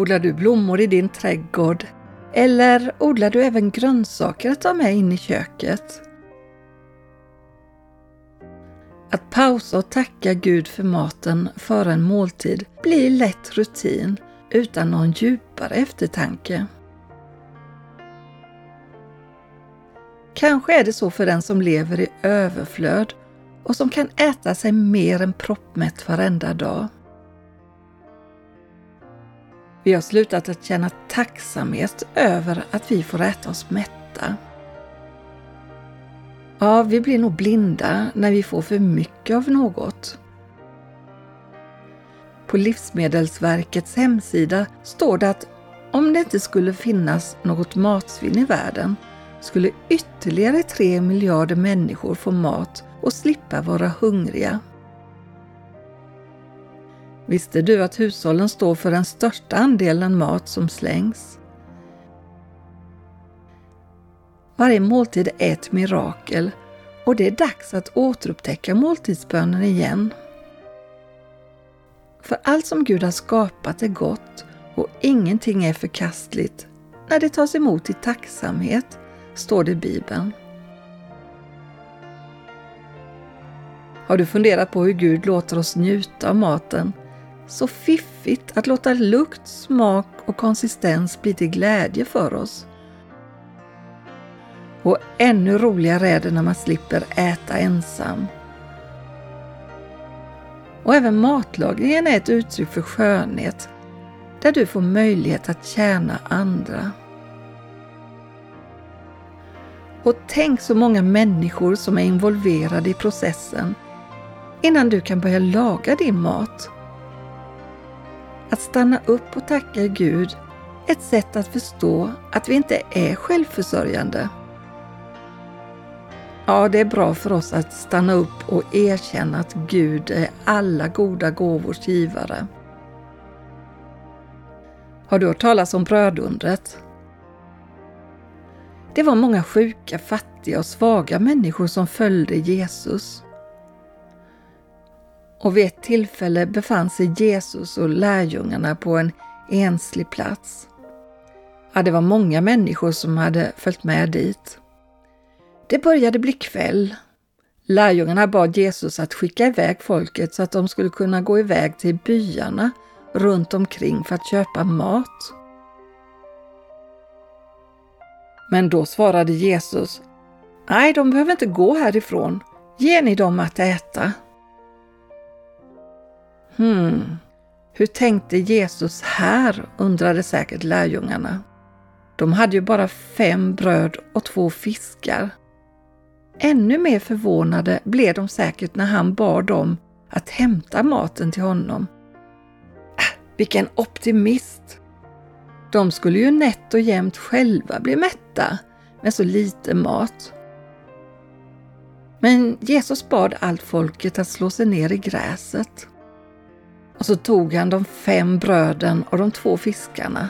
Odlar du blommor i din trädgård? Eller odlar du även grönsaker att ta med in i köket? Att pausa och tacka Gud för maten före en måltid blir lätt rutin utan någon djupare eftertanke. Kanske är det så för den som lever i överflöd och som kan äta sig mer än proppmätt varenda dag. Vi har slutat att känna tacksamhet över att vi får äta oss mätta. Ja, vi blir nog blinda när vi får för mycket av något. På Livsmedelsverkets hemsida står det att om det inte skulle finnas något matsvinn i världen skulle ytterligare tre miljarder människor få mat och slippa vara hungriga. Visste du att hushållen står för den största andelen mat som slängs? Varje måltid är ett mirakel och det är dags att återupptäcka måltidsbönen igen. För allt som Gud har skapat är gott och ingenting är förkastligt när det tas emot i tacksamhet, står det i Bibeln. Har du funderat på hur Gud låter oss njuta av maten? Så fiffigt att låta lukt, smak och konsistens bli till glädje för oss. Och ännu roligare är det när man slipper äta ensam. Och även matlagningen är ett uttryck för skönhet, där du får möjlighet att tjäna andra. Och tänk så många människor som är involverade i processen innan du kan börja laga din mat. Att stanna upp och tacka Gud är ett sätt att förstå att vi inte är självförsörjande. Ja, det är bra för oss att stanna upp och erkänna att Gud är alla goda gåvors givare. Har du hört talas om brödundret? Det var många sjuka, fattiga och svaga människor som följde Jesus. Och vid ett tillfälle befann sig Jesus och lärjungarna på en enslig plats. Ja, det var många människor som hade följt med dit. Det började bli kväll. Lärjungarna bad Jesus att skicka iväg folket så att de skulle kunna gå iväg till byarna runt omkring för att köpa mat. Men då svarade Jesus, Nej, de behöver inte gå härifrån. Ge ni dem att äta. Hmm, hur tänkte Jesus här, undrade säkert lärjungarna. De hade ju bara fem bröd och två fiskar. Ännu mer förvånade blev de säkert när han bad dem att hämta maten till honom. Äh, vilken optimist! De skulle ju nätt och jämnt själva bli mätta med så lite mat. Men Jesus bad allt folket att slå sig ner i gräset. Och så tog han de fem bröden och de två fiskarna.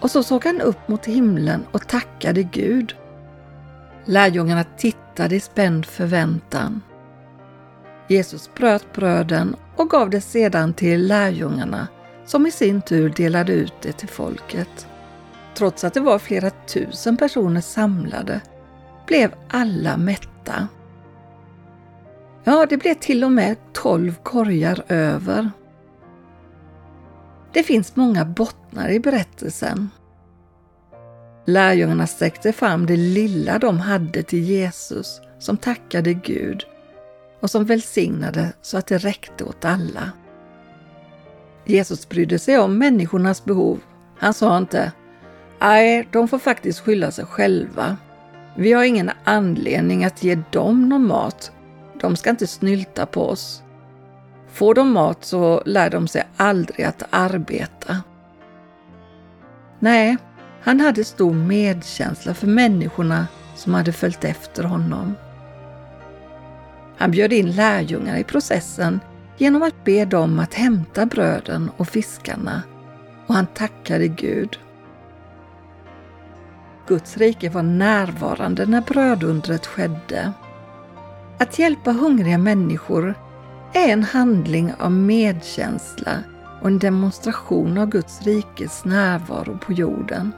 Och så såg han upp mot himlen och tackade Gud. Lärjungarna tittade i spänd förväntan. Jesus bröt bröden och gav det sedan till lärjungarna som i sin tur delade ut det till folket. Trots att det var flera tusen personer samlade blev alla mätta. Ja, det blev till och med tolv korgar över. Det finns många bottnar i berättelsen. Lärjungarna sträckte fram det lilla de hade till Jesus som tackade Gud och som välsignade så att det räckte åt alla. Jesus brydde sig om människornas behov. Han sa inte Nej, de får faktiskt skylla sig själva. Vi har ingen anledning att ge dem någon mat. De ska inte snylta på oss. Får de mat så lär de sig aldrig att arbeta. Nej, han hade stor medkänsla för människorna som hade följt efter honom. Han bjöd in lärjungar i processen genom att be dem att hämta bröden och fiskarna och han tackade Gud. Guds rike var närvarande när brödundret skedde. Att hjälpa hungriga människor är en handling av medkänsla och en demonstration av Guds rikes närvaro på jorden.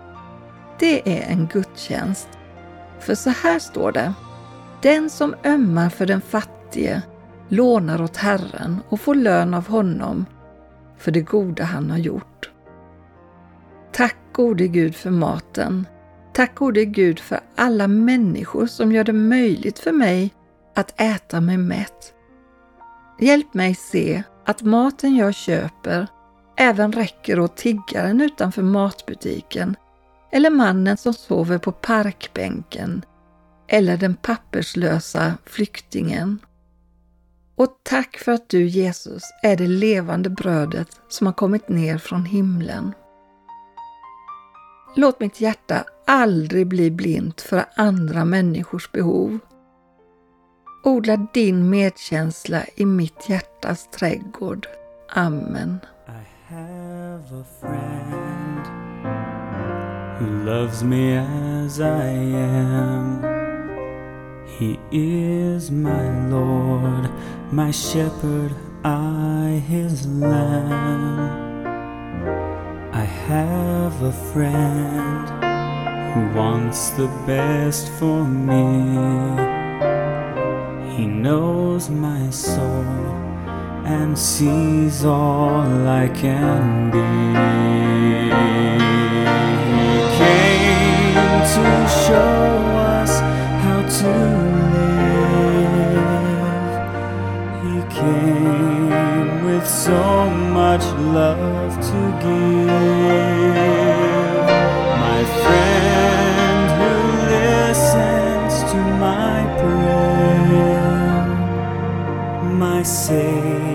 Det är en gudstjänst. För så här står det. Den som ömmar för den fattige lånar åt Herren och får lön av honom för det goda han har gjort. Tack gode Gud för maten. Tack gode Gud för alla människor som gör det möjligt för mig att äta mig mätt. Hjälp mig se att maten jag köper även räcker åt tiggaren utanför matbutiken eller mannen som sover på parkbänken eller den papperslösa flyktingen. Och tack för att du Jesus är det levande brödet som har kommit ner från himlen. Låt mitt hjärta aldrig bli blint för andra människors behov. Odla din medkänsla i mitt hjärtas trädgård. Amen. I have a friend who loves me as I am. He is my Lord, my shepherd, I his lamb. I have a friend who wants the best for me. He knows my soul and sees all I can be. He came to show us how to live. He came with so much love mas sei